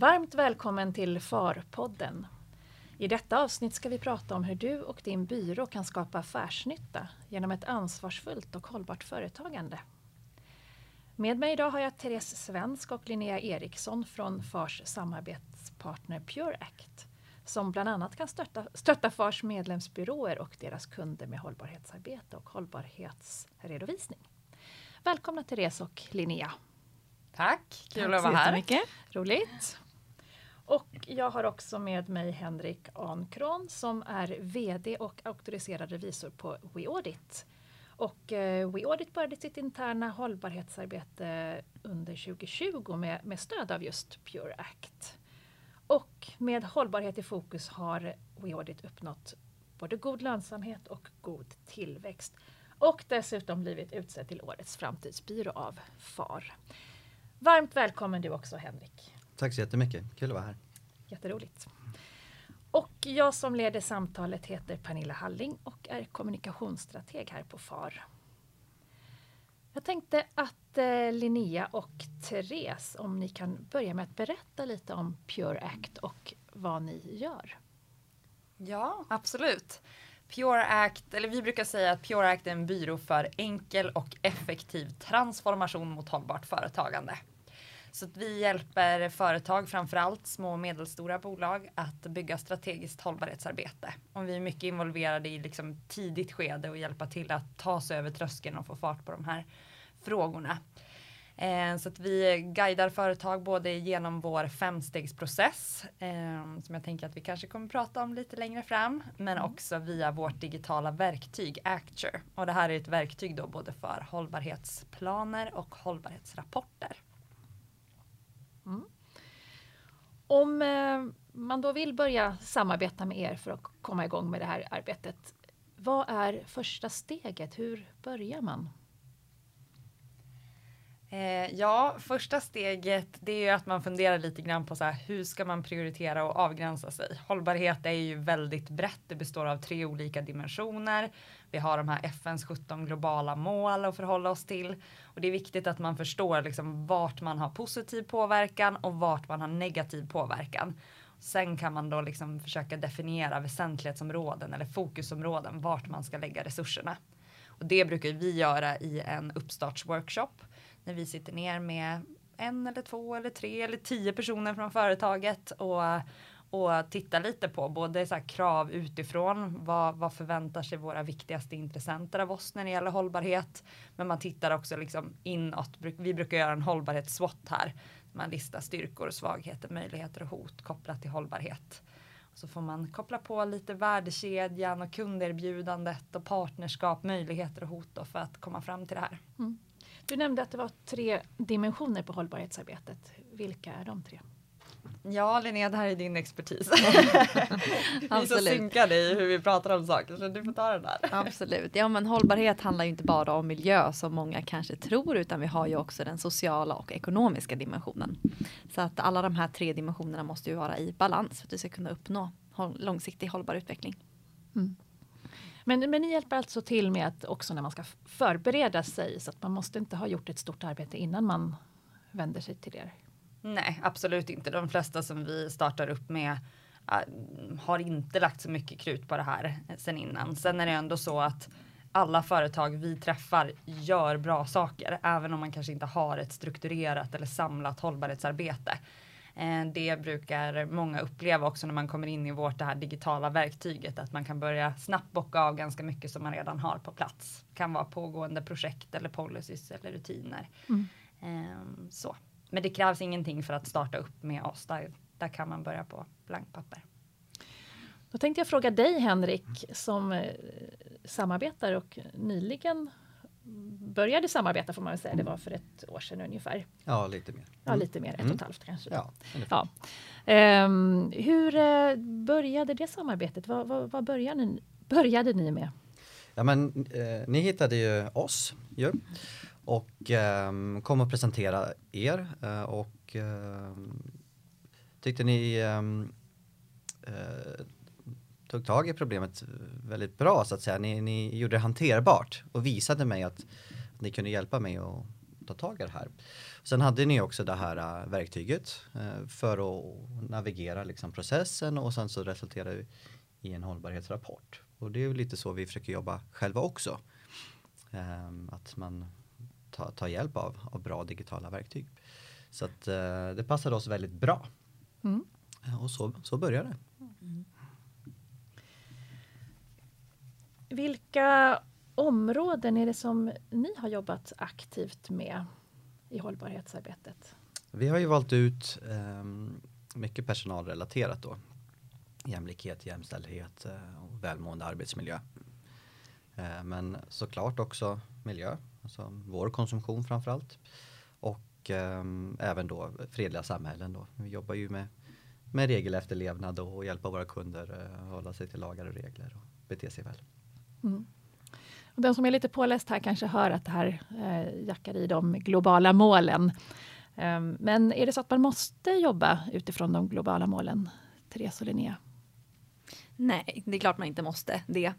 Varmt välkommen till FAR-podden. I detta avsnitt ska vi prata om hur du och din byrå kan skapa affärsnytta genom ett ansvarsfullt och hållbart företagande. Med mig idag har jag Therese Svensk och Linnea Eriksson från FARs samarbetspartner Pure Act som bland annat kan stötta, stötta FARs medlemsbyråer och deras kunder med hållbarhetsarbete och hållbarhetsredovisning. Välkomna Therese och Linnea. Tack, kul att vara här. Roligt. Och jag har också med mig Henrik Ankron som är VD och auktoriserad revisor på WeAudit. Och eh, WeAudit började sitt interna hållbarhetsarbete under 2020 med, med stöd av just Pure Act. Och med hållbarhet i fokus har WeAudit uppnått både god lönsamhet och god tillväxt. Och dessutom blivit utsedd till Årets framtidsbyrå av FAR. Varmt välkommen du också Henrik. Tack så jättemycket, kul att vara här. Jätteroligt. Och jag som leder samtalet heter Pernilla Halling och är kommunikationsstrateg här på FAR. Jag tänkte att eh, Linnea och Therese, om ni kan börja med att berätta lite om Pure Act och vad ni gör. Ja, absolut. Pure Act, eller vi brukar säga att Pure Act är en byrå för enkel och effektiv transformation mot hållbart företagande. Så att vi hjälper företag, framförallt små och medelstora bolag, att bygga strategiskt hållbarhetsarbete. Och vi är mycket involverade i liksom tidigt skede och hjälpa till att ta sig över tröskeln och få fart på de här frågorna. Eh, så att vi guidar företag både genom vår femstegsprocess eh, som jag tänker att vi kanske kommer prata om lite längre fram, men mm. också via vårt digitala verktyg Acture. Och det här är ett verktyg då både för hållbarhetsplaner och hållbarhetsrapporter. Mm. Om eh, man då vill börja samarbeta med er för att komma igång med det här arbetet. Vad är första steget? Hur börjar man? Eh, ja, första steget det är ju att man funderar lite grann på så här, hur ska man prioritera och avgränsa sig? Hållbarhet är ju väldigt brett. Det består av tre olika dimensioner. Vi har de här FNs 17 globala mål att förhålla oss till och det är viktigt att man förstår liksom vart man har positiv påverkan och vart man har negativ påverkan. Sen kan man då liksom försöka definiera väsentlighetsområden eller fokusområden vart man ska lägga resurserna. Och det brukar vi göra i en uppstartsworkshop när vi sitter ner med en eller två eller tre eller tio personer från företaget och, och tittar lite på både så krav utifrån. Vad, vad förväntar sig våra viktigaste intressenter av oss när det gäller hållbarhet? Men man tittar också liksom inåt. Vi brukar göra en hållbarhets-SWOT här. Man listar styrkor, svagheter, möjligheter och hot kopplat till hållbarhet. Så får man koppla på lite värdekedjan och kunderbjudandet och partnerskap, möjligheter och hot för att komma fram till det här. Mm. Du nämnde att det var tre dimensioner på hållbarhetsarbetet. Vilka är de tre? Ja Linnea, det här är din expertis. vi är så synkade i hur vi pratar om saker så du får ta den där. Absolut. Ja men hållbarhet handlar ju inte bara om miljö som många kanske tror utan vi har ju också den sociala och ekonomiska dimensionen. Så att alla de här tre dimensionerna måste ju vara i balans för att vi ska kunna uppnå långsiktig hållbar utveckling. Mm. Men, men ni hjälper alltså till med att också när man ska förbereda sig så att man måste inte ha gjort ett stort arbete innan man vänder sig till er? Nej, absolut inte. De flesta som vi startar upp med ah, har inte lagt så mycket krut på det här sen innan. Sen är det ändå så att alla företag vi träffar gör bra saker, även om man kanske inte har ett strukturerat eller samlat hållbarhetsarbete. Eh, det brukar många uppleva också när man kommer in i vårt det här digitala verktyget att man kan börja snabbt bocka av ganska mycket som man redan har på plats. Kan vara pågående projekt eller policies eller rutiner. Mm. Ehm, så. Men det krävs ingenting för att starta upp med oss. Där, där kan man börja på blankpapper. Då tänkte jag fråga dig Henrik som eh, samarbetar och nyligen började samarbeta får man väl säga, det var för ett år sedan ungefär. Ja, lite mer. Ja, mm. lite mer, ett och ett mm. halvt kanske. Ja, ja. Um, hur uh, började det samarbetet? Vad, vad, vad började, ni, började ni med? Ja, men eh, ni hittade ju oss ju och eh, kom och presentera er eh, och ehm, tyckte ni ehm, eh, tog tag i problemet väldigt bra så att säga. Ni, ni gjorde det hanterbart och visade mig att ni kunde hjälpa mig att ta tag i det här. Sen hade ni också det här uh, verktyget uh, för att navigera liksom, processen och sen så resulterar det i en hållbarhetsrapport. Och det är lite så vi försöker jobba själva också. Um, att man tar, tar hjälp av, av bra digitala verktyg. Så att uh, det passade oss väldigt bra. Mm. Och så, så började det. Mm. Vilka områden är det som ni har jobbat aktivt med i hållbarhetsarbetet? Vi har ju valt ut eh, mycket personalrelaterat då. Jämlikhet, jämställdhet eh, och välmående arbetsmiljö. Eh, men såklart också miljö, alltså vår konsumtion framförallt. Och eh, även då fredliga samhällen då. Vi jobbar ju med, med regelefterlevnad och hjälpa våra kunder eh, hålla sig till lagar och regler och bete sig väl. Mm. Och den som är lite påläst här kanske hör att det här eh, jackar i de globala målen. Eh, men är det så att man måste jobba utifrån de globala målen? Therese och Linnea? Nej, det är klart man inte måste det.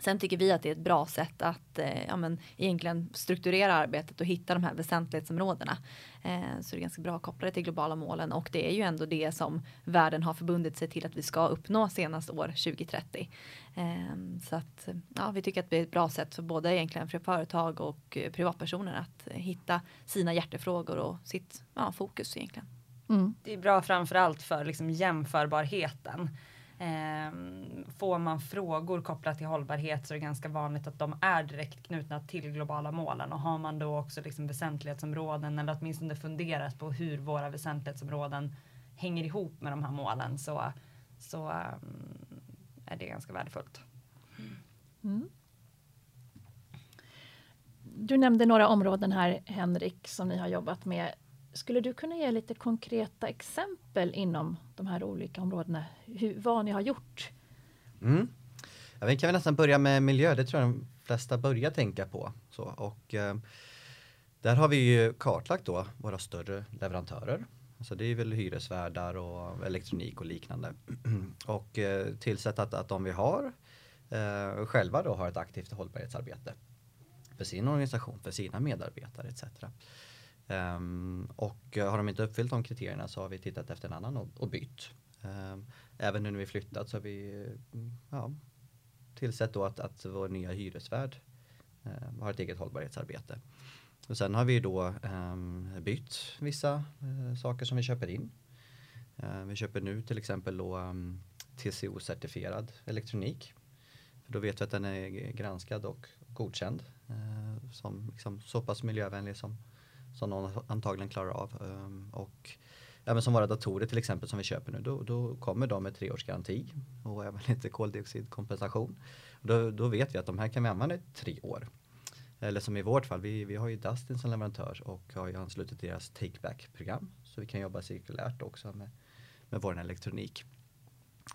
Sen tycker vi att det är ett bra sätt att eh, ja, men, egentligen strukturera arbetet och hitta de här väsentlighetsområdena. Eh, så det är ganska bra kopplade till globala målen och det är ju ändå det som världen har förbundit sig till att vi ska uppnå senast år 2030. Eh, så att ja, vi tycker att det är ett bra sätt för både egentligen för företag och privatpersoner att hitta sina hjärtefrågor och sitt ja, fokus egentligen. Mm. Det är bra framförallt för liksom jämförbarheten. Eh, får man frågor kopplat till hållbarhet så är det ganska vanligt att de är direkt knutna till globala målen och har man då också liksom väsentlighetsområden eller åtminstone funderat på hur våra väsentlighetsområden hänger ihop med de här målen så, så um, är det ganska värdefullt. Mm. Du nämnde några områden här Henrik som ni har jobbat med. Skulle du kunna ge lite konkreta exempel inom de här olika områdena? Hur, vad ni har gjort? Mm. Ja, vi kan väl nästan börja med miljö. Det tror jag de flesta börjar tänka på. Så, och, eh, där har vi ju kartlagt då våra större leverantörer. Alltså det är väl hyresvärdar och elektronik och liknande. och eh, tillsett att, att de vi har eh, själva då har ett aktivt hållbarhetsarbete för sin organisation, för sina medarbetare etc. Um, och eh, har de inte uppfyllt de kriterierna så har vi tittat efter en annan och, och bytt. Um, även nu när vi flyttat så har vi eh, ja, tillsett då att, att vår nya hyresvärd um, har ett eget hållbarhetsarbete. Och sen har vi då um, bytt vissa uh, saker som vi köper in. Uh, vi köper nu till exempel då um, TCO-certifierad elektronik. För då vet vi att den är granskad och godkänd uh, som liksom så pass miljövänlig som som någon antagligen klarar av. Ehm, och även som våra datorer till exempel som vi köper nu, då, då kommer de med tre års garanti och även lite koldioxidkompensation. Då, då vet vi att de här kan vi använda i tre år. Eller som i vårt fall, vi, vi har ju Dustin som leverantör och har ju anslutit deras take back-program. Så vi kan jobba cirkulärt också med, med vår elektronik.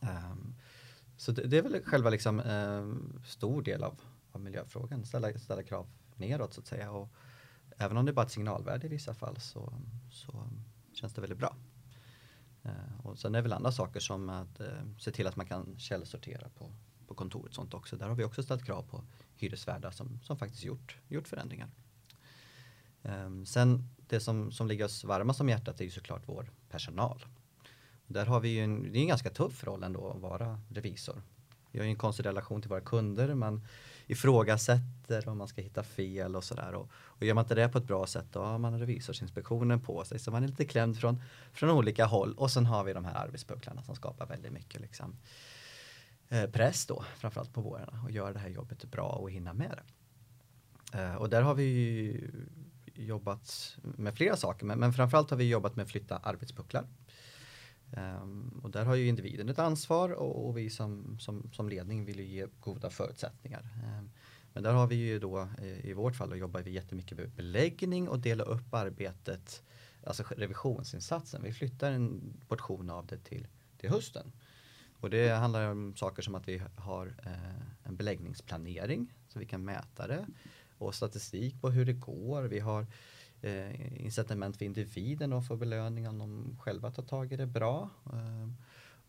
Um, så det, det, är väl själva liksom um, stor del av, av miljöfrågan, ställa, ställa krav neråt så att säga. Och, även om det är bara ett signalvärde i vissa fall så, så känns det väldigt bra. Eh, och sen är det väl andra saker som att eh, se till att man kan källsortera på, på kontoret sånt också. Där har vi också ställt krav på hyresvärdar som, som faktiskt gjort, gjort förändringar. Eh, sen det som, som ligger oss varmast om hjärtat är ju såklart vår personal. Där har vi ju en, det är en ganska tuff roll ändå att vara revisor. Vi har ju en konstig relation till våra kunder. Man, ifrågasätter om man ska hitta fel och sådär. Och, och gör man inte det på ett bra sätt då har man revisorsinspektionen på sig så man är lite klämd från, från olika håll och sen har vi de här arbetspucklarna som skapar väldigt mycket liksom, eh, press då framförallt på vårarna och gör det här jobbet bra och hinna med det. Eh, och där har vi jobbat med flera saker men, men framförallt har vi jobbat med att flytta arbetspucklar. Um, och där har ju individen ett ansvar och, och vi som, som, som, ledning vill ju ge goda förutsättningar. Um, men där har vi ju då eh, i, vårt fall då jobbar vi jättemycket med beläggning och dela upp arbetet, alltså revisionsinsatsen. Vi flyttar en portion av det till, till hösten. Och det handlar om saker som att vi har eh, en beläggningsplanering så vi kan mäta det och statistik på hur det går. Vi har eh, incitament för individen att få belöning om de själva tar tag i det bra. Eh,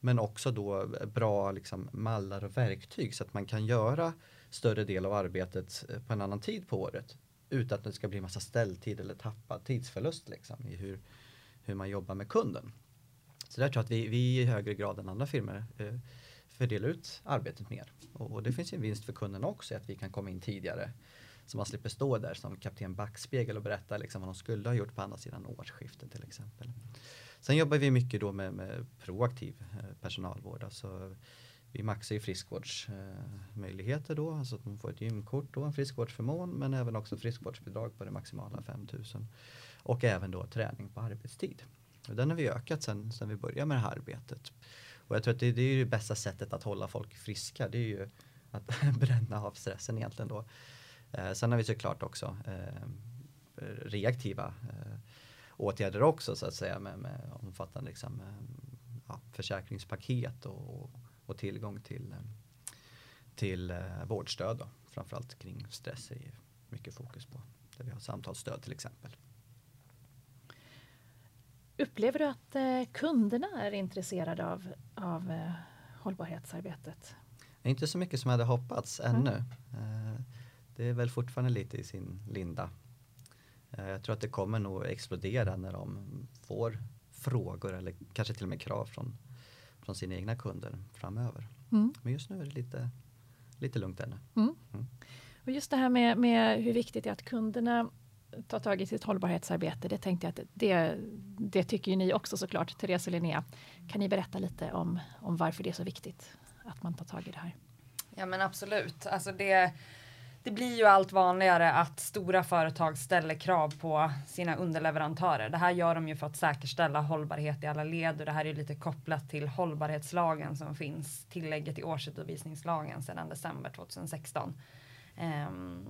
men också då bra liksom, mallar och verktyg så att man kan göra större del av arbetet eh, på en annan tid på året utan att det ska bli massa ställtid eller tappad tidsförlust liksom, i hur, hur man jobbar med kunden. Så där tror jag att vi, vi i högre grad än andra firmor eh, fördelar ut arbetet mer. Och, och det finns ju en vinst för kunden också att vi kan komma in tidigare. Så man slipper stå där som kapten backspegel och berätta liksom vad de skulle ha gjort på andra sidan årsskiftet till exempel. Sen jobbar vi mycket då med, med proaktiv eh, personalvård. Alltså vi maxar ju friskvårdsmöjligheter eh, då, alltså att man får ett gymkort då, en friskvårdsförmån, men även också friskvårdsbidrag på det maximala 5000. Och även då träning på arbetstid. Och den har vi ökat sen, sen vi började med det här arbetet. Och jag tror att det, det är det bästa sättet att hålla folk friska, det är ju att bränna av stressen egentligen då. Eh, sen har vi såklart också eh, reaktiva eh, åtgärder också så att säga med, med omfattande liksom, eh, ja, försäkringspaket och, och tillgång till, eh, till eh, vårdstöd. Då. Framförallt kring stress är mycket fokus på. Där vi har samtalsstöd till exempel. Upplever du att eh, kunderna är intresserade av, av eh, hållbarhetsarbetet? Inte så mycket som jag hade hoppats ännu. Mm. Det är väl fortfarande lite i sin linda. Jag tror att det kommer nog explodera när de får frågor eller kanske till och med krav från, från sina egna kunder framöver. Mm. Men just nu är det lite, lite lugnt ännu. Mm. Mm. Och just det här med, med hur viktigt det är att kunderna tar tag i sitt hållbarhetsarbete. Det tänkte jag att det, det tycker ni också såklart, Therese och Linnea. Kan ni berätta lite om, om varför det är så viktigt att man tar tag i det här? Ja men absolut. Alltså det, det blir ju allt vanligare att stora företag ställer krav på sina underleverantörer. Det här gör de ju för att säkerställa hållbarhet i alla led och det här är lite kopplat till hållbarhetslagen som finns, tillägget i årsredovisningslagen sedan december 2016. Um, ehm,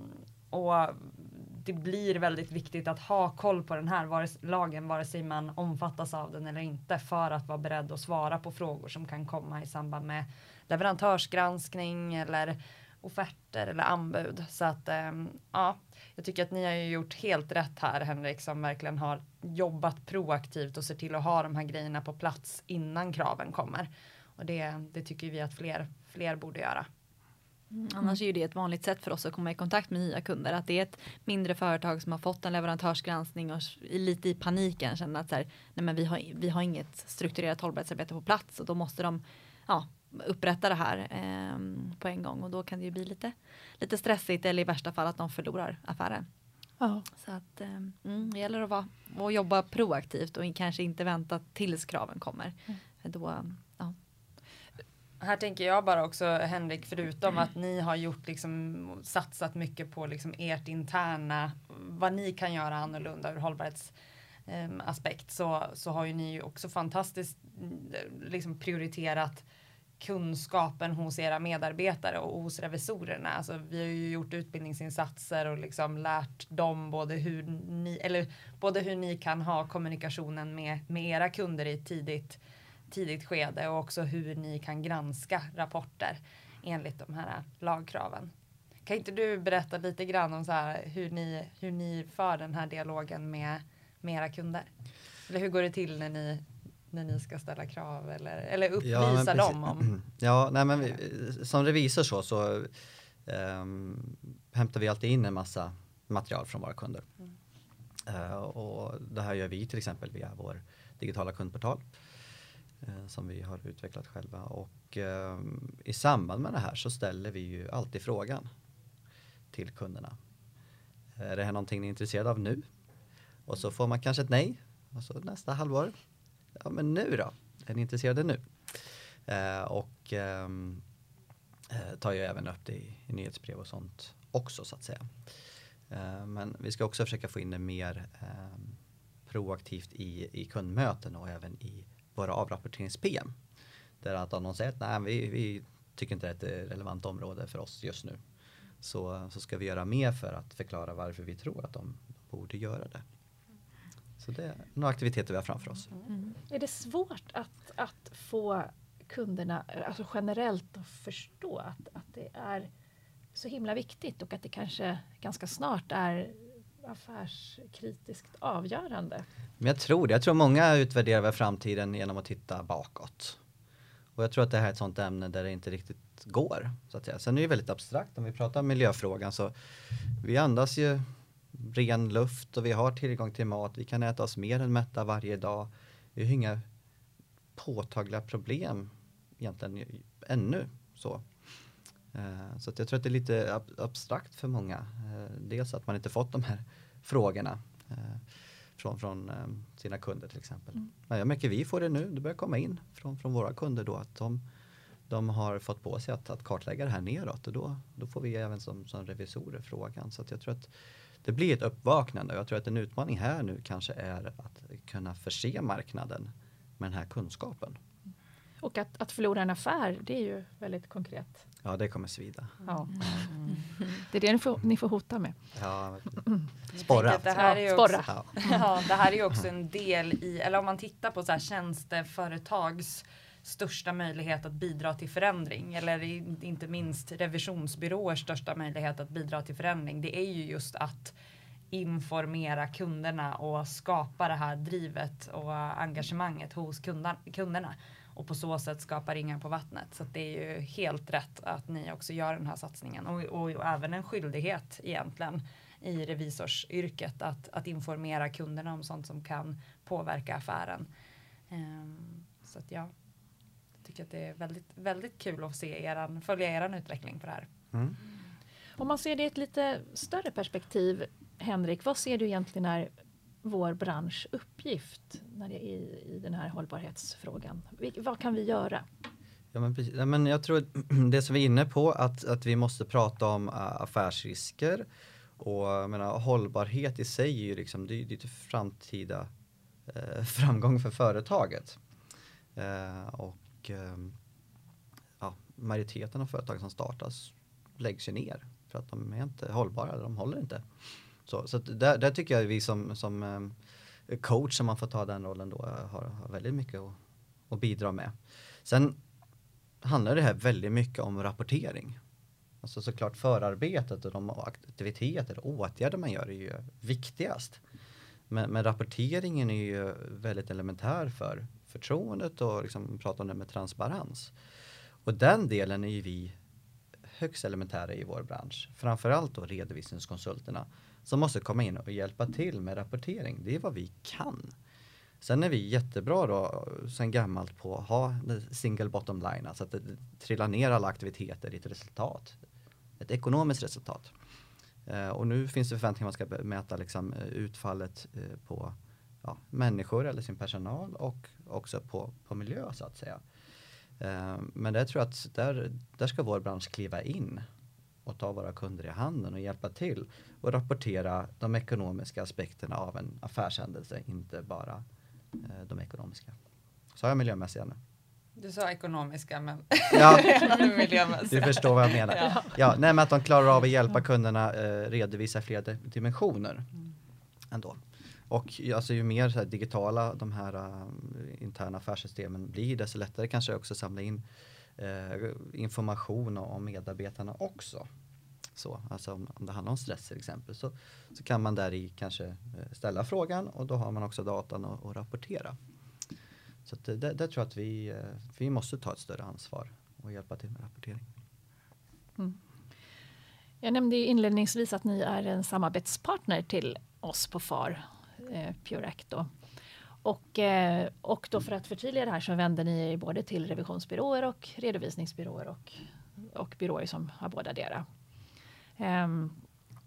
och det blir väldigt viktigt att ha koll på den här lagen vare sig man omfattas av den eller inte för att vara beredd att svara på frågor som kan komma i samband med leverantörsgranskning eller offerter eller anbud. Så att ehm, ja, jag tycker att ni har ju gjort helt rätt här Henrik som verkligen har jobbat proaktivt och ser till att ha de här grejerna på plats innan kraven kommer. Och det, det tycker vi att fler, fler borde göra. Mm. Annars är ju det ett vanligt sätt för oss att komma i kontakt med nya kunder. Att det är ett mindre företag som har fått en leverantörsgranskning och lite i paniken känner att så här, nej men vi har, vi har inget strukturerat hållbarhetsarbete på plats och då måste de ja, upprätta det här eh, på en gång och då kan det ju bli lite, lite stressigt eller i värsta fall att de förlorar affären. Ja. Så att eh, mm, det gäller att, vara, att jobba proaktivt och kanske inte vänta tills kraven kommer. Mm. Då, ja. Här tänker jag bara också Henrik, förutom att ni har gjort liksom satsat mycket på liksom ert interna, vad ni kan göra annorlunda ur hållbarhets aspekt så, så har ju ni också fantastiskt mm, liksom prioriterat kunskapen hos era medarbetare och hos revisorerna. Alltså, vi har ju gjort utbildningsinsatser och liksom lärt dem både hur ni, eller både hur ni kan ha kommunikationen med, med era kunder i ett tidigt, tidigt skede och också hur ni kan granska rapporter enligt de här lagkraven. Kan inte du berätta lite grann om så här, hur, ni, hur ni för den här dialogen med, med era kunder? Eller hur går det till när ni när ni ska ställa krav eller, eller upplysa ja, dem om? Ja, nej, men vi, som revisor så, så um, hämtar vi alltid in en massa material från våra kunder. Mm. Uh, och det här gör vi till exempel via vår digitala kundportal uh, som vi har utvecklat själva och uh, i samband med det här så ställer vi ju alltid frågan till kunderna. Är det här någonting ni är intresserade av nu? Och så får man kanske ett nej och så nästa halvår ja men nu då? Är ni intresserade nu? Eh, och ehm, eh, tar ju även upp det i, i nyhetsbrev och sånt också så att säga. Eh, men vi ska också försöka få in det mer ehm, proaktivt i, i kundmöten och även i våra avrapporterings-PM. Där att om någon säger att nej, vi, vi tycker inte det är ett relevant område för oss just nu. Så, så ska vi göra mer för att förklara varför vi tror att de borde göra det. Så det är några aktiviteter vi har framför oss. Mm. Är det svårt att, att få kunderna alltså generellt att förstå att, att det är så himla viktigt och att det kanske ganska snart är affärskritiskt avgörande? Men jag tror det. Jag tror många utvärderar framtiden genom att titta bakåt. Och jag tror att det här är ett sånt ämne där det inte riktigt går. Så att säga. Sen är det väldigt abstrakt. Om vi pratar om miljöfrågan så vi andas ju ren luft och vi har tillgång till mat. Vi kan äta oss mer än mätta varje dag. Vi har inga påtagliga problem egentligen ännu. Så, eh, så jag tror att det är lite abstrakt för många. Eh, dels att man inte fått de här frågorna eh, från, från sina kunder till exempel. Mm. Men jag märker vi får det nu, det börjar komma in från, från våra kunder då att de, de har fått på sig att, att kartlägga det här neråt och då, då får vi även som, som revisorer frågan. Så jag tror att det blir ett uppvaknande och jag tror att en utmaning här nu kanske är att kunna förse marknaden med den här kunskapen. Och att, att förlora en affär, det är ju väldigt konkret. Ja, det kommer svida. Ja. Mm. Det är det ni får, ni får hota med. Ja, sporra. Det här, är också, ja. ja, det här är ju också en del i, eller om man tittar på så här tjänsteföretags största möjlighet att bidra till förändring eller inte minst revisionsbyråers största möjlighet att bidra till förändring. Det är ju just att informera kunderna och skapa det här drivet och engagemanget hos kunderna och på så sätt skapa ringar på vattnet. Så det är ju helt rätt att ni också gör den här satsningen och, och, och även en skyldighet egentligen i revisorsyrket att, att informera kunderna om sånt som kan påverka affären. Um, så att ja, tycker att det är väldigt, väldigt kul att se eran, följa eran utveckling på det här. Mm. Om man ser det i ett lite större perspektiv, Henrik, vad ser du egentligen är vår bransch uppgift när det är i, i den här hållbarhetsfrågan? vad kan vi göra? Ja, men, precis. Ja, men jag tror det som vi är inne på att, att vi måste prata om uh, affärsrisker och jag menar, hållbarhet i sig är ju liksom, det är, det är framtida uh, framgång för företaget. Uh, och Ehm, ja, majoriteten av företag som startas läggs ju ner för att de är inte hållbara, de håller inte. Så, så där, där, tycker jag vi som, som ehm, coach, som man får ta den rollen då, eh, har, har väldigt mycket att, att bidra med. Sen handlar det här väldigt mycket om rapportering. Alltså såklart förarbetet och de aktiviteter och åtgärder man gör är ju viktigast. Men, men rapporteringen är ju väldigt elementär för förtroendet och liksom prata om det med transparens. Och den delen är ju vi högst elementära i vår bransch. Framförallt då redovisningskonsulterna som måste komma in och hjälpa till med rapportering. Det är vad vi kan. Sen är vi jättebra då sen gammalt på att ha single bottom line, alltså att det trillar ner alla aktiviteter i ett resultat. Ett ekonomiskt resultat. Eh, och nu finns det förväntningar att man ska mäta liksom, eh, utfallet eh, på ja, människor eller sin personal och också på, på miljö så att säga. Eh, men det tror jag att där, där ska vår bransch kliva in och ta våra kunder i handen och hjälpa till och rapportera de ekonomiska aspekterna av en affärshändelse, inte bara eh, de ekonomiska. Sa jag miljömässiga nu? Du sa ekonomiska men ja, miljömässiga. Du förstår vad jag menar. Ja. Ja, nej, men att de klarar av att hjälpa kunderna eh, redovisa fler dimensioner mm. ändå. Och alltså, ju mer här, digitala de här uh, interna affärssystemen blir desto lättare kanske också samla in uh, information om medarbetarna också. Så, alltså om, om det handlar om stress till exempel så, så kan man där i kanske äh, ställa frågan och då har man också datan att rapportera. Så att, där, där tror jag att vi, vi måste ta ett större ansvar och hjälpa till med rapportering. Mm. Jag nämnde inledningsvis att ni är en samarbetspartner till oss på FAR eh, Pure Act. Då. Och, eh, och då för att förtydliga det här så vänder ni er både till revisionsbyråer och redovisningsbyråer och, och byråer som har båda dera. Um,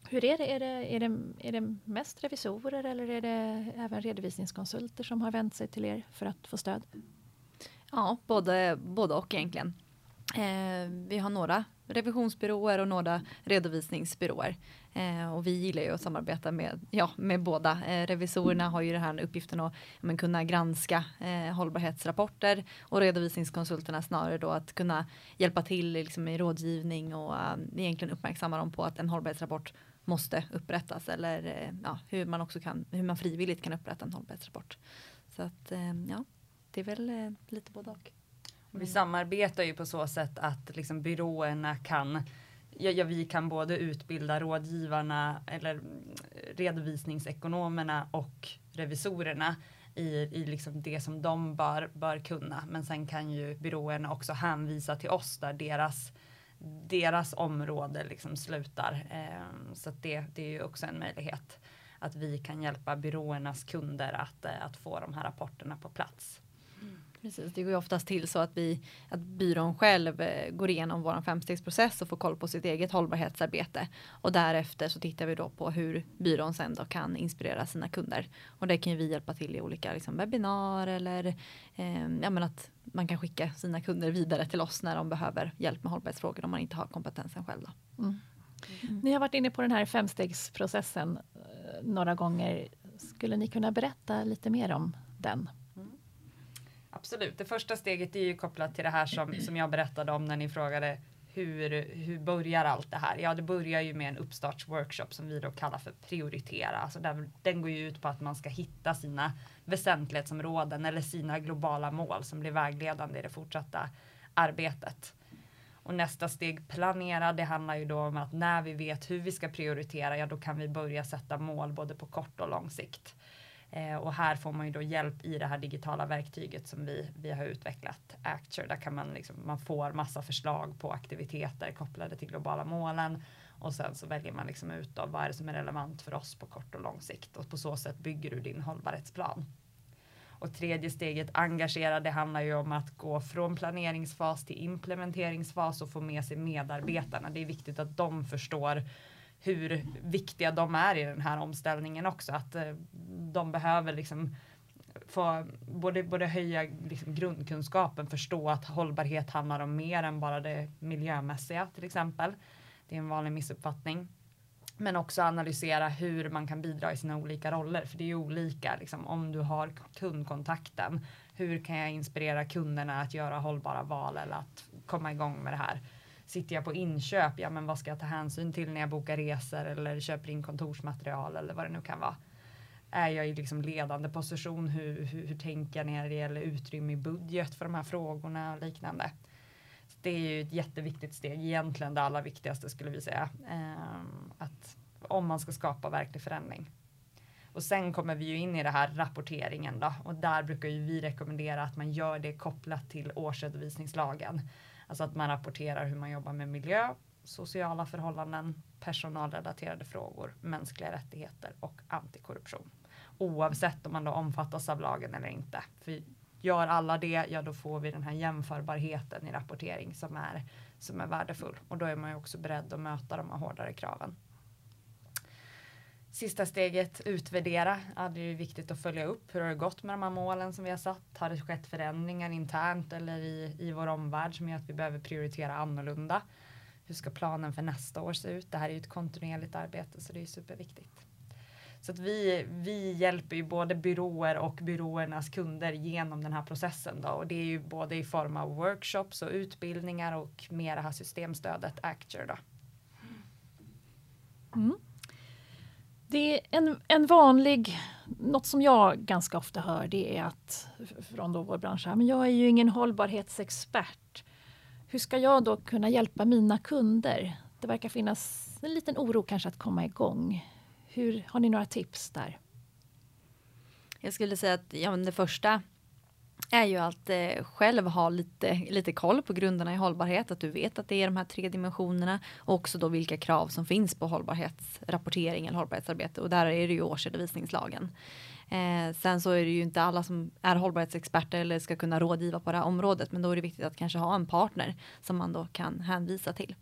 hur är det? Är, det? är det? är det mest revisorer eller är det även redovisningskonsulter som har vänt sig till er för att få stöd? Ja, både, både och egentligen. Eh, vi har några revisionsbyråer och några redovisningsbyråer. Eh, och vi gillar ju att samarbeta med, ja, med båda. Eh, revisorerna har ju den här uppgiften att men, kunna granska eh, hållbarhetsrapporter och redovisningskonsulterna snarare då att kunna hjälpa till liksom, i rådgivning och eh, egentligen uppmärksamma dem på att en hållbarhetsrapport måste upprättas eller eh, ja, hur man också kan, hur man frivilligt kan upprätta en hållbarhetsrapport. Så att eh, ja, det är väl eh, lite både och. Vi samarbetar ju på så sätt att liksom byråerna kan Ja, ja, vi kan både utbilda rådgivarna eller mm, redovisningsekonomerna och revisorerna i, i liksom det som de bör, bör kunna. Men sen kan ju byråerna också hänvisa till oss där deras deras område liksom slutar. Eh, så det, det är ju också en möjlighet att vi kan hjälpa byråernas kunder att, eh, att få de här rapporterna på plats. Precis, det går ju oftast till så att, vi, att byrån själv eh, går igenom vår femstegsprocess och får koll på sitt eget hållbarhetsarbete. Och därefter så tittar vi då på hur byrån sen då kan inspirera sina kunder. Och det kan ju vi hjälpa till i olika liksom, webbinar eller eh, ja, men att man kan skicka sina kunder vidare till oss när de behöver hjälp med hållbarhetsfrågor om man inte har kompetensen själv. Då. Mm. Mm. Ni har varit inne på den här femstegsprocessen eh, några gånger. Skulle ni kunna berätta lite mer om den? Absolut, det första steget är ju kopplat till det här som, som jag berättade om när ni frågade hur, hur börjar allt det här? Ja, det börjar ju med en uppstartsworkshop som vi då kallar för prioritera. Alltså den, den går ju ut på att man ska hitta sina väsentlighetsområden eller sina globala mål som blir vägledande i det fortsatta arbetet. Och nästa steg planera, det handlar ju då om att när vi vet hur vi ska prioritera, ja då kan vi börja sätta mål både på kort och lång sikt. Eh, och här får man ju då hjälp i det här digitala verktyget som vi, vi har utvecklat, Acture. Där kan man, liksom, man får massa förslag på aktiviteter kopplade till globala målen och sen så väljer man liksom ut då, vad är det som är relevant för oss på kort och lång sikt och på så sätt bygger du din hållbarhetsplan. Och tredje steget engagera, det handlar ju om att gå från planeringsfas till implementeringsfas och få med sig medarbetarna. Det är viktigt att de förstår hur viktiga de är i den här omställningen också. Att eh, de behöver liksom få både, både höja liksom grundkunskapen, förstå att hållbarhet handlar om mer än bara det miljömässiga till exempel. Det är en vanlig missuppfattning. Men också analysera hur man kan bidra i sina olika roller, för det är ju olika. Liksom, om du har kundkontakten, hur kan jag inspirera kunderna att göra hållbara val eller att komma igång med det här? Sitter jag på inköp, ja men vad ska jag ta hänsyn till när jag bokar resor eller köper in kontorsmaterial eller vad det nu kan vara. Är jag i liksom ledande position? Hur, hur, hur tänker jag när det gäller utrymme i budget för de här frågorna och liknande? Så det är ju ett jätteviktigt steg, egentligen det allra viktigaste skulle vi säga. Um, att om man ska skapa verklig förändring. Och sen kommer vi ju in i det här rapporteringen då och där brukar ju vi rekommendera att man gör det kopplat till årsredovisningslagen. Alltså att man rapporterar hur man jobbar med miljö, sociala förhållanden, personalrelaterade frågor, mänskliga rättigheter och antikorruption. Oavsett om man då omfattas av lagen eller inte. För gör alla det, ja då får vi den här jämförbarheten i rapportering som är, som är värdefull. Och då är man ju också beredd att möta de här hårdare kraven. Sista steget, utvärdera. Ja, det är viktigt att följa upp. Hur har det gått med de här målen som vi har satt? Har det skett förändringar internt eller i, i vår omvärld som gör att vi behöver prioritera annorlunda? Hur ska planen för nästa år se ut? Det här är ju ett kontinuerligt arbete så det är superviktigt. Så att vi, vi hjälper ju både byråer och byråernas kunder genom den här processen då och det är ju både i form av workshops och utbildningar och med det här systemstödet Acture då. Mm. Det är en, en vanlig, något som jag ganska ofta hör det är att från då vår bransch, men jag är ju ingen hållbarhetsexpert. Hur ska jag då kunna hjälpa mina kunder? Det verkar finnas en liten oro kanske att komma igång. Hur, har ni några tips där? Jag skulle säga att ja, det första är ju att eh, själv ha lite, lite koll på grunderna i hållbarhet, att du vet att det är de här tre dimensionerna och också då vilka krav som finns på hållbarhetsrapportering eller hållbarhetsarbete och där är det ju årsredovisningslagen. Eh, sen så är det ju inte alla som är hållbarhetsexperter eller ska kunna rådgiva på det här området, men då är det viktigt att kanske ha en partner som man då kan hänvisa till.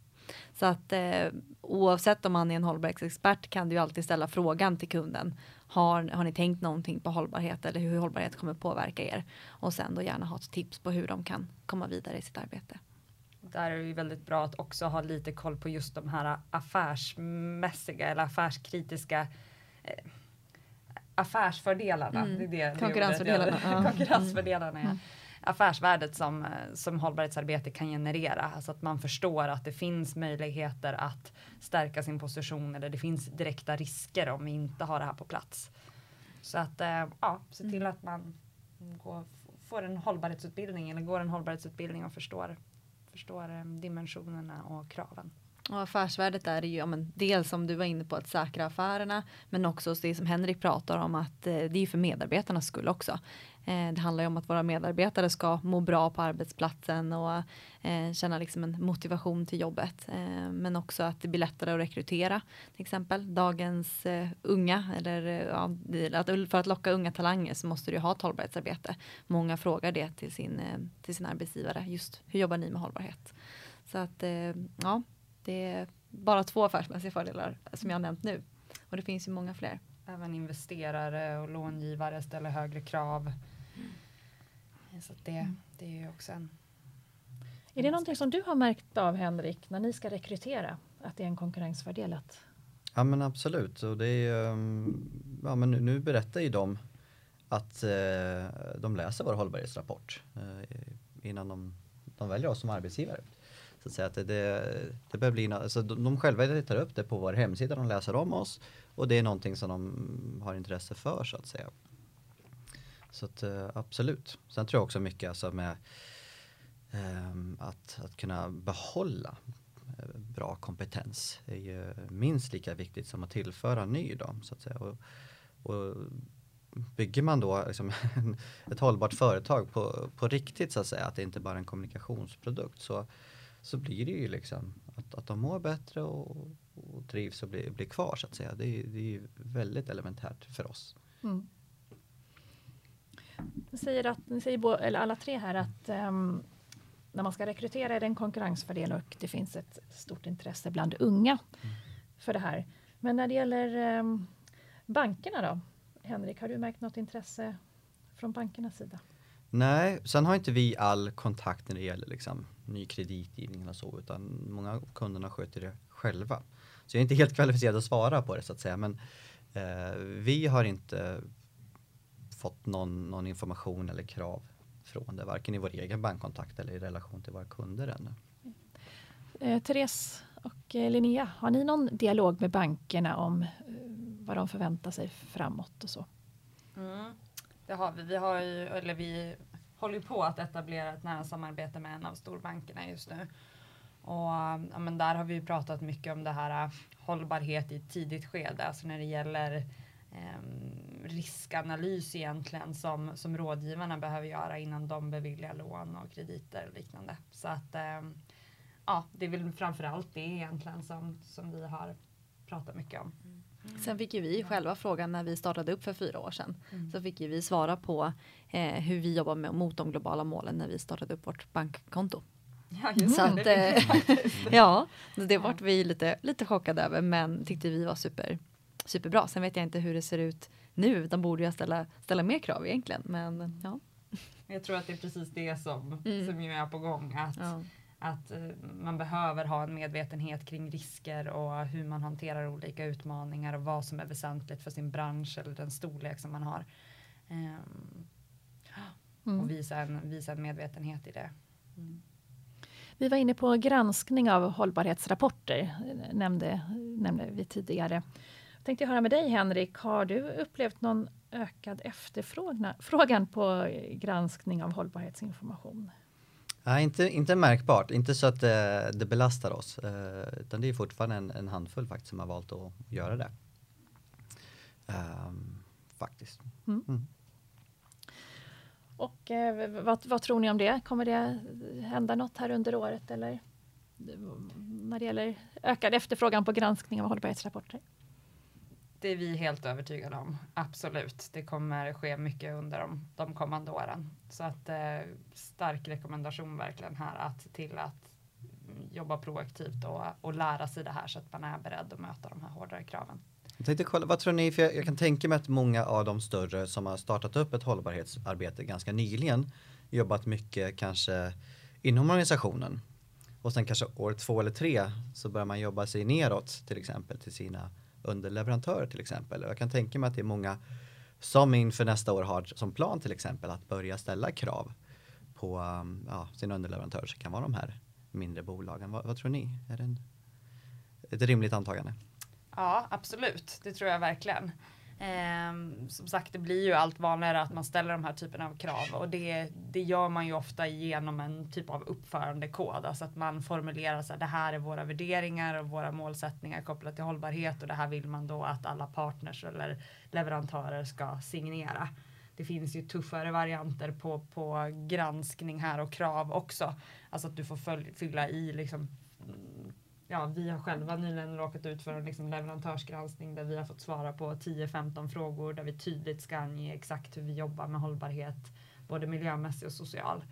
Så att eh, oavsett om man är en hållbarhetsexpert kan du ju alltid ställa frågan till kunden. Har, har ni tänkt någonting på hållbarhet eller hur hållbarhet kommer påverka er? Och sen då gärna ha ett tips på hur de kan komma vidare i sitt arbete. Där är det ju väldigt bra att också ha lite koll på just de här affärsmässiga eller affärskritiska eh, affärsfördelarna. Mm. Det är det, konkurrensfördelarna. Det, konkurrensfördelarna mm. Affärsvärdet som, som hållbarhetsarbete kan generera. Alltså att man förstår att det finns möjligheter att stärka sin position eller det finns direkta risker om vi inte har det här på plats. Så att eh, ja, se till mm. att man går, får en hållbarhetsutbildning eller går en hållbarhetsutbildning och förstår, förstår eh, dimensionerna och kraven. Och affärsvärdet är ju ja, men dels som du var inne på att säkra affärerna men också det som Henrik pratar om att eh, det är för medarbetarnas skull också. Eh, det handlar ju om att våra medarbetare ska må bra på arbetsplatsen och eh, känna liksom en motivation till jobbet. Eh, men också att det blir lättare att rekrytera till exempel. Dagens unga eller ja, för att locka unga talanger så måste du ha ett hållbarhetsarbete. Många frågar det till sin, till sin arbetsgivare. Just hur jobbar ni med hållbarhet? Så att ja, det är bara två affärsmässiga fördelar som jag nämnt nu. Och det finns ju många fler. Även investerare och långivare ställer högre krav. Mm. Så det, mm. det är ju också en... Är det någonting som du har märkt av Henrik när ni ska rekrytera? Att det är en konkurrensfördel? Att... Ja men absolut. Och det är, ehm, ja, men nu, nu berättar ju de att eh, de läser vår hållbarhetsrapport eh, innan de, de väljer oss som arbetsgivare. Så att säga att det, det, det börjar bli, alltså de, de själva letar upp det på vår hemsida, de läser om oss och det är någonting som de har intresse för så att säga. Så att, eh, absolut. Sen tror jag också mycket alltså med um, att, att kunna behålla eh, bra kompetens är ju minst lika viktigt som att tillföra ny. Då, så att säga. Och, och bygger man då liksom ett hållbart företag på, på riktigt så att säga, att det inte bara är en kommunikationsprodukt så, så blir det ju liksom att, att de mår bättre och, och trivs och blir, blir kvar så att säga. Det är, det är väldigt elementärt för oss. Mm. Ni säger, att, ni säger eller alla tre här att um, när man ska rekrytera är det en konkurrensfördel och det finns ett stort intresse bland unga mm. för det här. Men när det gäller um, bankerna då? Henrik, har du märkt något intresse från bankernas sida? Nej, sen har inte vi all kontakt när det gäller liksom, ny kreditgivning och så, utan många av kunderna sköter det själva. Så jag är inte helt kvalificerad att svara på det så att säga, men eh, vi har inte fått någon, någon information eller krav från det, varken i vår egen bankkontakt eller i relation till våra kunder ännu. Eh, Therese och eh, Linnea, har ni någon dialog med bankerna om eh, vad de förväntar sig framåt och så? Mm, det har vi. Vi, har ju, eller vi håller på att etablera ett nära samarbete med en av storbankerna just nu. Och ja, men där har vi pratat mycket om det här hållbarhet i ett tidigt skede, alltså när det gäller eh, riskanalys egentligen som, som rådgivarna behöver göra innan de beviljar lån och krediter och liknande. Så att eh, ja, det är väl framförallt det egentligen som, som vi har pratat mycket om. Mm. Sen fick ju vi själva frågan när vi startade upp för fyra år sedan. Mm. Så fick ju vi svara på eh, hur vi jobbar med, mot de globala målen när vi startade upp vårt bankkonto. Ja, just så det. Att, eh, ja, det vart vi lite, lite chockade över men tyckte vi var super, superbra. Sen vet jag inte hur det ser ut nu. De borde ju ställa, ställa mer krav egentligen. Men ja. Jag tror att det är precis det som, mm. som är på gång. Att, ja. att uh, man behöver ha en medvetenhet kring risker och hur man hanterar olika utmaningar och vad som är väsentligt för sin bransch eller den storlek som man har. Um, mm. Och visa en, visa en medvetenhet i det. Mm. Vi var inne på granskning av hållbarhetsrapporter, nämnde, nämnde vi tidigare. Tänkte jag höra med dig Henrik, har du upplevt någon ökad efterfrågan på granskning av hållbarhetsinformation? Nej, inte, inte märkbart, inte så att det, det belastar oss, eh, utan det är fortfarande en, en, handfull faktiskt som har valt att göra det. Um, faktiskt. Mm. Mm. Och eh, vad, vad, tror ni om det? Kommer det hända något här under året eller när det gäller ökad efterfrågan på granskning av hållbarhetsrapporter? Det är vi helt övertygade om. Absolut. Det kommer ske mycket under de, de kommande åren. Så att eh, stark rekommendation verkligen här att till att jobba proaktivt och, och lära sig det här så att man är beredd att möta de här hårdare kraven. Jag tänkte kolla, vad tror ni, för jag, jag, kan tänka mig att många av de större som har startat upp ett hållbarhetsarbete ganska nyligen jobbat mycket kanske inom organisationen och sen kanske år två eller tre så börjar man jobba sig neråt till exempel till sina underleverantörer till exempel. Jag kan tänka mig att det är många som inför nästa år har som plan till exempel att börja ställa krav på um, ja, sina underleverantörer som kan vara de här mindre bolagen. Vad, vad tror ni? Är det en, ett rimligt antagande? Ja, absolut. Det tror jag verkligen. Eh, som sagt, det blir ju allt vanligare att man ställer de här typerna av krav och det, det gör man ju ofta genom en typ av uppförandekod. Alltså att man formulerar så här, det här är våra värderingar och våra målsättningar kopplat till hållbarhet och det här vill man då att alla partners eller leverantörer ska signera. Det finns ju tuffare varianter på, på granskning här och krav också. Alltså att du får följ, fylla i liksom ja, vi har själva nyligen råkat ut för en liksom leverantörsgranskning där vi har fått svara på 10-15 frågor där vi tydligt ska ange exakt hur vi jobbar med hållbarhet, både miljömässig och social.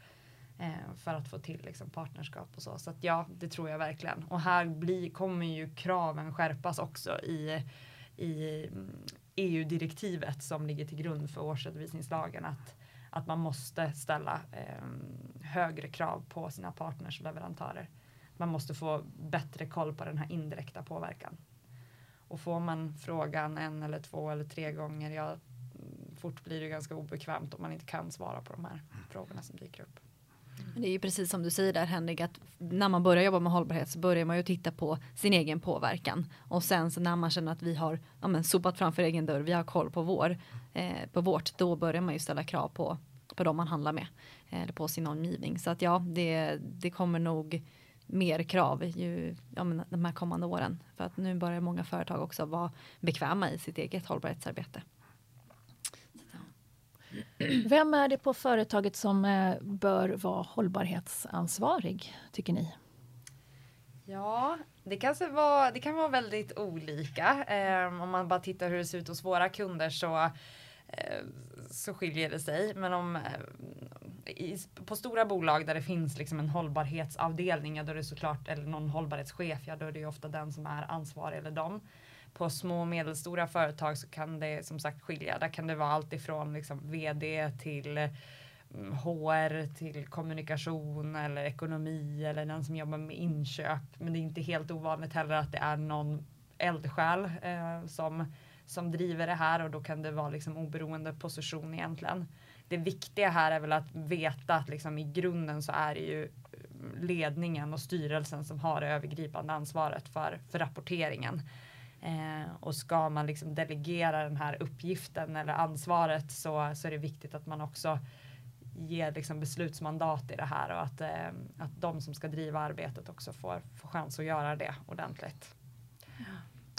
Eh, för att få till liksom, partnerskap och så. Så att, ja, det tror jag verkligen. Och här blir, kommer ju kraven skärpas också i, i mm, EU-direktivet som ligger till grund för årsredovisningslagen. Att, att man måste ställa eh, högre krav på sina partners och leverantörer man måste få bättre koll på den här indirekta påverkan. Och får man frågan en eller två eller tre gånger, ja, fort blir det ganska obekvämt om man inte kan svara på de här frågorna som dyker upp. Det är ju precis som du säger där Henrik, att när man börjar jobba med hållbarhet så börjar man ju titta på sin egen påverkan. Och sen så när man känner att vi har ja, men, sopat framför egen dörr, vi har koll på, vår, eh, på vårt, då börjar man ju ställa krav på, på de man handlar med. Eh, eller på sin omgivning. Så att ja, det, det kommer nog mer krav ju, ja, men de här kommande åren. För att nu börjar många företag också vara bekväma i sitt eget hållbarhetsarbete. Vem är det på företaget som eh, bör vara hållbarhetsansvarig, tycker ni? Ja, det kan, vara, det kan vara väldigt olika. Eh, om man bara tittar hur det ser ut hos våra kunder så Eh, så skiljer det sig. Men om, i, på stora bolag där det finns liksom en hållbarhetsavdelning, ja, då är det såklart, eller någon hållbarhetschef, ja då är det ofta den som är ansvarig eller dem. På små och medelstora företag så kan det som sagt skilja. Där kan det vara allt ifrån liksom vd till mm, HR till kommunikation eller ekonomi eller den som jobbar med inköp. Men det är inte helt ovanligt heller att det är någon eldsjäl eh, som som driver det här och då kan det vara liksom oberoende position egentligen. Det viktiga här är väl att veta att liksom i grunden så är det ju ledningen och styrelsen som har det övergripande ansvaret för, för rapporteringen. Eh, och ska man liksom delegera den här uppgiften eller ansvaret så, så är det viktigt att man också ger liksom beslutsmandat i det här och att, eh, att de som ska driva arbetet också får, får chans att göra det ordentligt.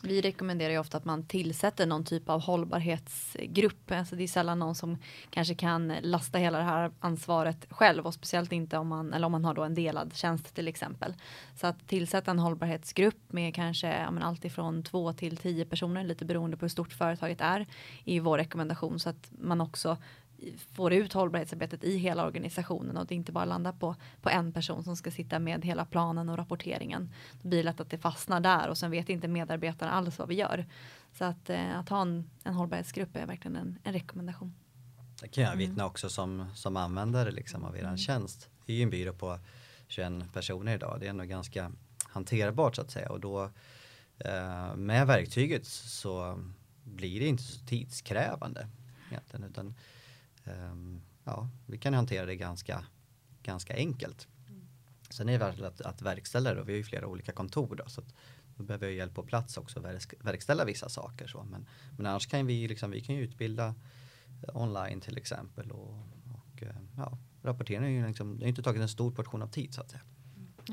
Vi rekommenderar ju ofta att man tillsätter någon typ av hållbarhetsgrupp. Alltså det är sällan någon som kanske kan lasta hela det här ansvaret själv och speciellt inte om man eller om man har då en delad tjänst till exempel. Så att tillsätta en hållbarhetsgrupp med kanske ja, men allt ifrån två till tio personer lite beroende på hur stort företaget är i vår rekommendation så att man också får ut hållbarhetsarbetet i hela organisationen och det inte bara landar på, på en person som ska sitta med hela planen och rapporteringen. Då blir det lätt att det fastnar där och sen vet inte medarbetarna alls vad vi gör. Så att, eh, att ha en, en hållbarhetsgrupp är verkligen en, en rekommendation. Det kan jag mm. vittna också som, som användare liksom av er mm. tjänst. Det är ju en byrå på 21 personer idag. Det är ändå ganska hanterbart så att säga och då eh, med verktyget så blir det inte så tidskrävande egentligen utan Ehm, ja, vi kan hantera det ganska, ganska enkelt. Sen är det att, att verkställa det, och vi har ju flera olika kontor då, så att då behöver jag hjälp på plats också att verkställa vissa saker. Så. Men, men annars kan vi, liksom, vi kan ju utbilda eh, online till exempel och, och eh, ja, rapporteringen är ju liksom, det har inte tagit en stor portion av tid så att säga.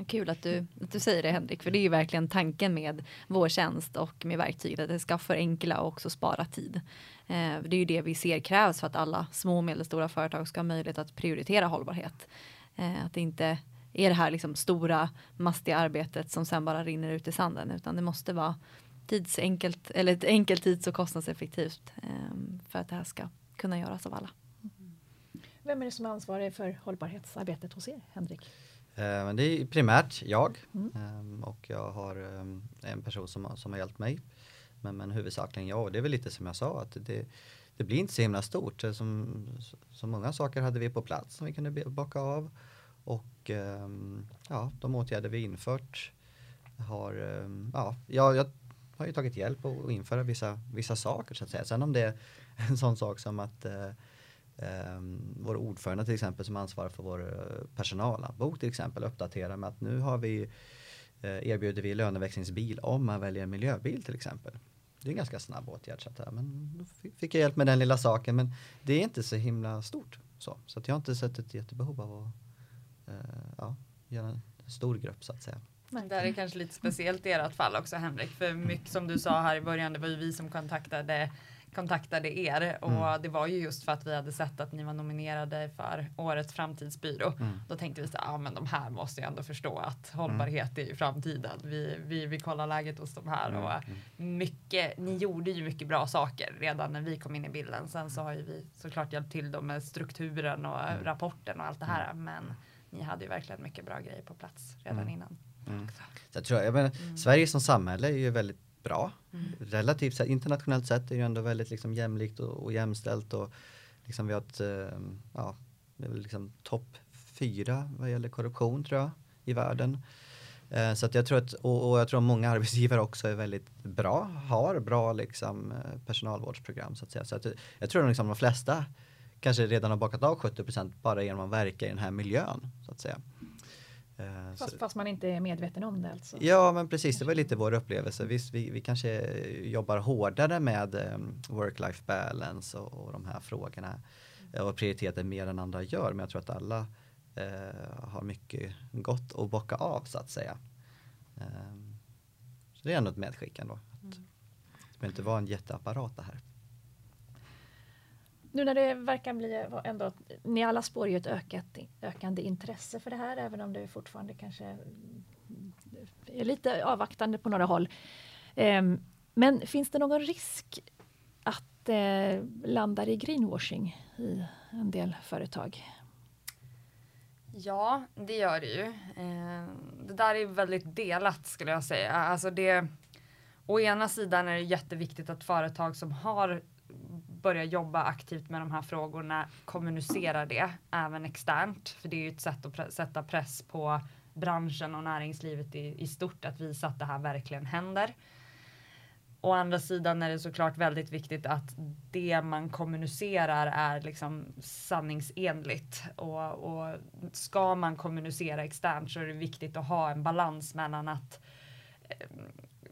Kul att du, att du säger det Henrik, för det är ju verkligen tanken med vår tjänst och med verktyget att det ska förenkla och också spara tid. Eh, det är ju det vi ser krävs för att alla små och medelstora företag ska ha möjlighet att prioritera hållbarhet. Eh, att det inte är det här liksom stora mastiga arbetet som sen bara rinner ut i sanden utan det måste vara tidsenkelt eller ett enkelt tids och kostnadseffektivt eh, för att det här ska kunna göras av alla. Vem är det som är ansvarig för hållbarhetsarbetet hos er, Henrik? Eh, det är primärt jag mm. Ehm, och jag har ehm, en person som, som har hjälpt mig. Men, men huvudsakligen jag och det är väl lite som jag sa att det, det blir inte så himla stort. Som, så många saker hade vi på plats som vi kunde bocka av. Och ehm, ja, de åtgärder vi infört har, ja, jag, jag har ju tagit hjälp att införa vissa, vissa saker så att säga. Sen om det är en sån sak som att eh, Um, vår ordförande till exempel som ansvarar för vår uh, personalhandbok till exempel uppdaterar med att nu har vi uh, erbjuder vi löneväxlingsbil om man väljer en miljöbil till exempel. det är en ganska snabb åtgärd. Så att, men då fi- fick jag hjälp med den lilla saken men det är inte så himla stort. Så, så att jag har inte sett ett jättebehov av att eh, ja, göra en stor grupp så att säga. Men där är kanske lite speciellt i ert fall också Henrik. För mycket som du sa här i början, det var ju vi som kontaktade kontaktade er och Mm. det var ju just för att vi hade sett att ni var nominerade för årets framtidsbyrå. Mm. Då tänkte vi så ja men de här måste ju ändå förstå att hållbarhet är ju framtiden. Vi, vi, vi kollar läget hos de här Mm, och mm. mycket, ni gjorde ju mycket bra saker redan när vi kom in i bilden. Sen så har ju vi såklart hjälpt till då med strukturen och Mm. rapporten och allt det här. Men ni hade ju verkligen mycket bra grejer på plats redan Mm. innan. Mm. Så jag tror, jag menar, Mm. Sverige som samhälle är ju väldigt bra. Mm. Relativt sett, internationellt sett är det ju ändå väldigt liksom jämlikt och, och jämställt och liksom vi har ett, eh, ja, det är väl liksom topp fyra vad gäller korruption tror jag i världen. Eh, så att jag tror att, och, och jag tror att många arbetsgivare också är väldigt bra, har bra liksom eh, personalvårdsprogram så att säga. Så att, jag tror att liksom de flesta kanske redan har bakat av 70 bara genom att verka i den här miljön så att säga. Eh, Fast, fast man inte är medveten om det alltså. Ja men precis, det var lite vår upplevelse. Visst, vi, vi kanske jobbar hårdare med um, work-life balance och, och de här frågorna eh, och prioriteten mer än andra gör. Men jag tror att alla eh, har mycket gott att bocka av så att säga. Ehm, så det är ändå ett medskick ändå. Att Mm. Det behöver inte vara en jätteapparat det här. Nu när det verkar bli ändå, ni alla spår ju ett ökat, ökande intresse för det här även om det fortfarande kanske mm, är lite avvaktande på några håll. Ehm, men finns det någon risk att eh, det landar i greenwashing i en del företag? Ja, det gör det ju. Ehm, det där är väldigt delat skulle jag säga. Alltså det, å ena sidan är det jätteviktigt att företag som har börja jobba aktivt med de här frågorna kommunicera det även externt. För det är ju ett sätt att pre- sätta press på branschen och näringslivet i, i stort att visa att det här verkligen händer. Å andra sidan är det såklart väldigt viktigt att det man kommunicerar är liksom sanningsenligt. Och, och ska man kommunicera externt så är det viktigt att ha en balans mellan att eh,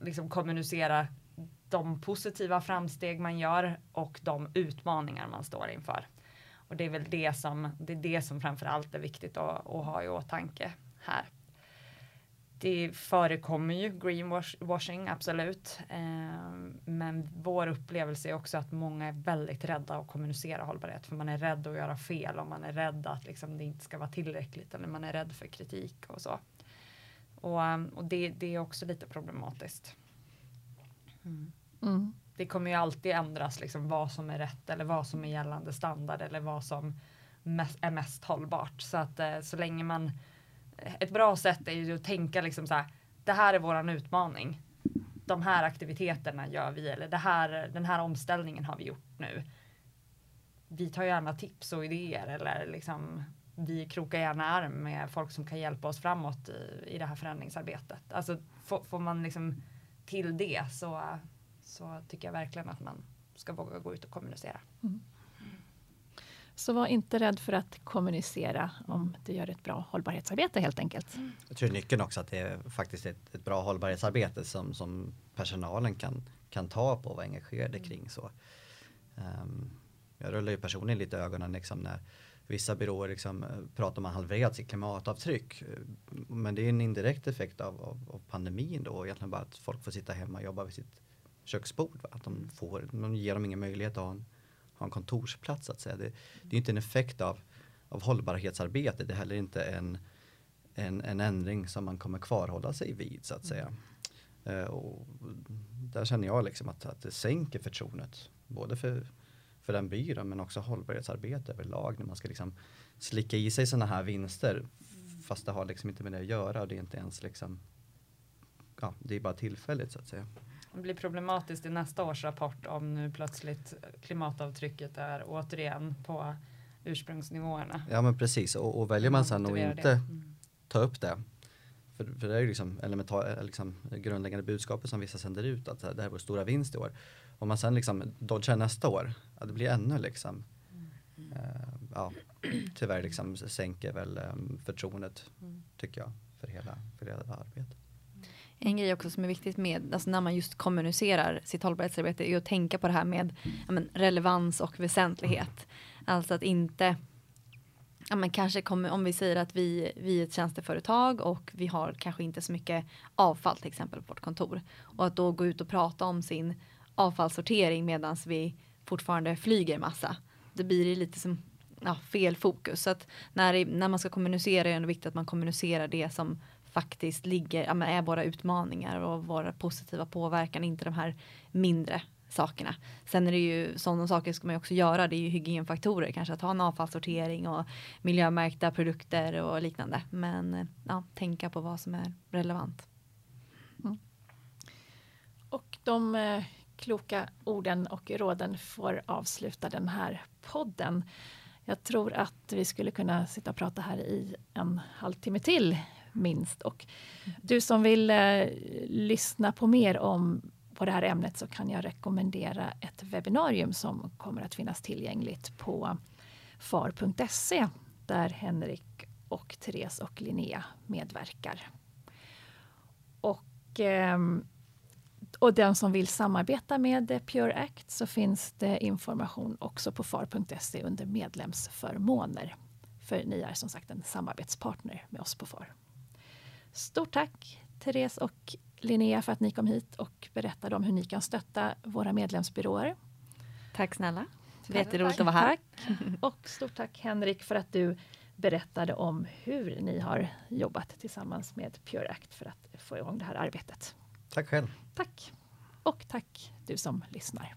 liksom kommunicera de positiva framsteg man gör och de utmaningar man står inför. Och det är väl det som, det är det som framförallt är viktigt att, att ha i åtanke här. Det förekommer ju greenwashing, absolut. Eh, men vår upplevelse är också att många är väldigt rädda att kommunicera hållbarhet. För man är rädd att göra fel och man är rädd att liksom, det inte ska vara tillräckligt. Eller man är rädd för kritik och så. Och, och det, det är också lite problematiskt. Mm. Mm. Det kommer ju alltid ändras liksom, vad som är rätt eller vad som är gällande standard eller vad som mest, är mest hållbart. Så att eh, så länge man eh, ett bra sätt är ju att tänka liksom så här. Det här är våran utmaning. De här aktiviteterna gör vi eller det här, den här omställningen har vi gjort nu. Vi tar gärna tips och idéer eller liksom vi krokar gärna arm med folk som kan hjälpa oss framåt i, i det här förändringsarbetet. Alltså får, får man liksom till det så, så tycker jag verkligen att man ska våga gå ut och kommunicera. Så var inte rädd för att kommunicera om du gör ett bra hållbarhetsarbete helt enkelt. Jag tror nyckeln också att det är faktiskt ett, ett bra hållbarhetsarbete som, som personalen kan, kan ta på och vara engagerade kring. Så. Ehm, jag rullar ju personligen lite ögonen liksom när vissa byråer liksom, eh, pratar om att halverat sitt klimatavtryck. Eh, Men det är en indirekt effekt av, av, av pandemin då. Egentligen bara att folk får sitta hemma och jobba vid sitt köksbord. Va? Att de, får, de ger dem ingen möjlighet att ha en, ha en kontorsplats så att säga. Det, det är inte en effekt av, av hållbarhetsarbete. Det är heller inte en, en, en ändring som man kommer kvarhålla sig vid så att säga. Eh, och där känner jag liksom att, att det sänker förtroendet. Både för, för den byrån men också hållbarhetsarbete överlag när man ska liksom slicka i sig sådana här vinster fast det har liksom inte med det att göra och det är inte ens liksom ja, det är bara tillfälligt så att säga. Det blir problematiskt i nästa års rapport om nu plötsligt klimatavtrycket är återigen på ursprungsnivåerna. Ja men precis och, och väljer man sen att inte Mm. ta upp det. För, för det är ju liksom liksom grundläggande budskapet som vissa sänder ut att det här är vår stora vinst i år. Om man sen liksom dodgar nästa år, ja, det blir ännu liksom eh, ja, tyvärr liksom sänker väl um, förtroendet Mm. tycker jag för hela, för hela arbetet. En grej också som är viktigt med, alltså när man just kommunicerar sitt hållbarhetsarbete är att tänka på det här med ja, men, relevans och väsentlighet. Alltså att inte Ja, men kanske kommer, om vi säger att vi, vi är ett tjänsteföretag och vi har kanske inte så mycket avfall till exempel på vårt kontor. Och att då gå ut och prata om sin avfallssortering medan vi fortfarande flyger massa. Det blir lite som ja, fel fokus. Så att när, när man ska kommunicera är det viktigt att man kommunicerar det som faktiskt ligger, ja, men är våra utmaningar och våra positiva påverkan, inte de här mindre sakerna. Sen är det ju sådana saker ska man också göra. Det är ju hygienfaktorer, kanske att ha en avfallssortering och miljömärkta produkter och liknande. Men ja, tänka på vad som är relevant. Mm. Och de eh, kloka orden och råden får avsluta den här podden. Jag tror att vi skulle kunna sitta och prata här i en halvtimme till minst. Och du som vill eh, lyssna på mer om på det här ämnet så kan jag rekommendera ett webbinarium som kommer att finnas tillgängligt på far.se där Henrik och Therese och Linnea medverkar. Och, ehm, och den som vill samarbeta med Pure Act så finns det information också på far.se under medlemsförmåner. För ni är som sagt en samarbetspartner med oss på FAR. Stort tack Therese och Linnea för att ni kom hit och berättade om hur ni kan stötta våra medlemsbyråer. Tack snälla. Det jätteroligt att vara här. Tack. Och stort tack Henrik för att du berättade om hur ni har jobbat tillsammans med Pure Act för att få igång det här arbetet. Tack själv. Tack. Och tack du som lyssnar.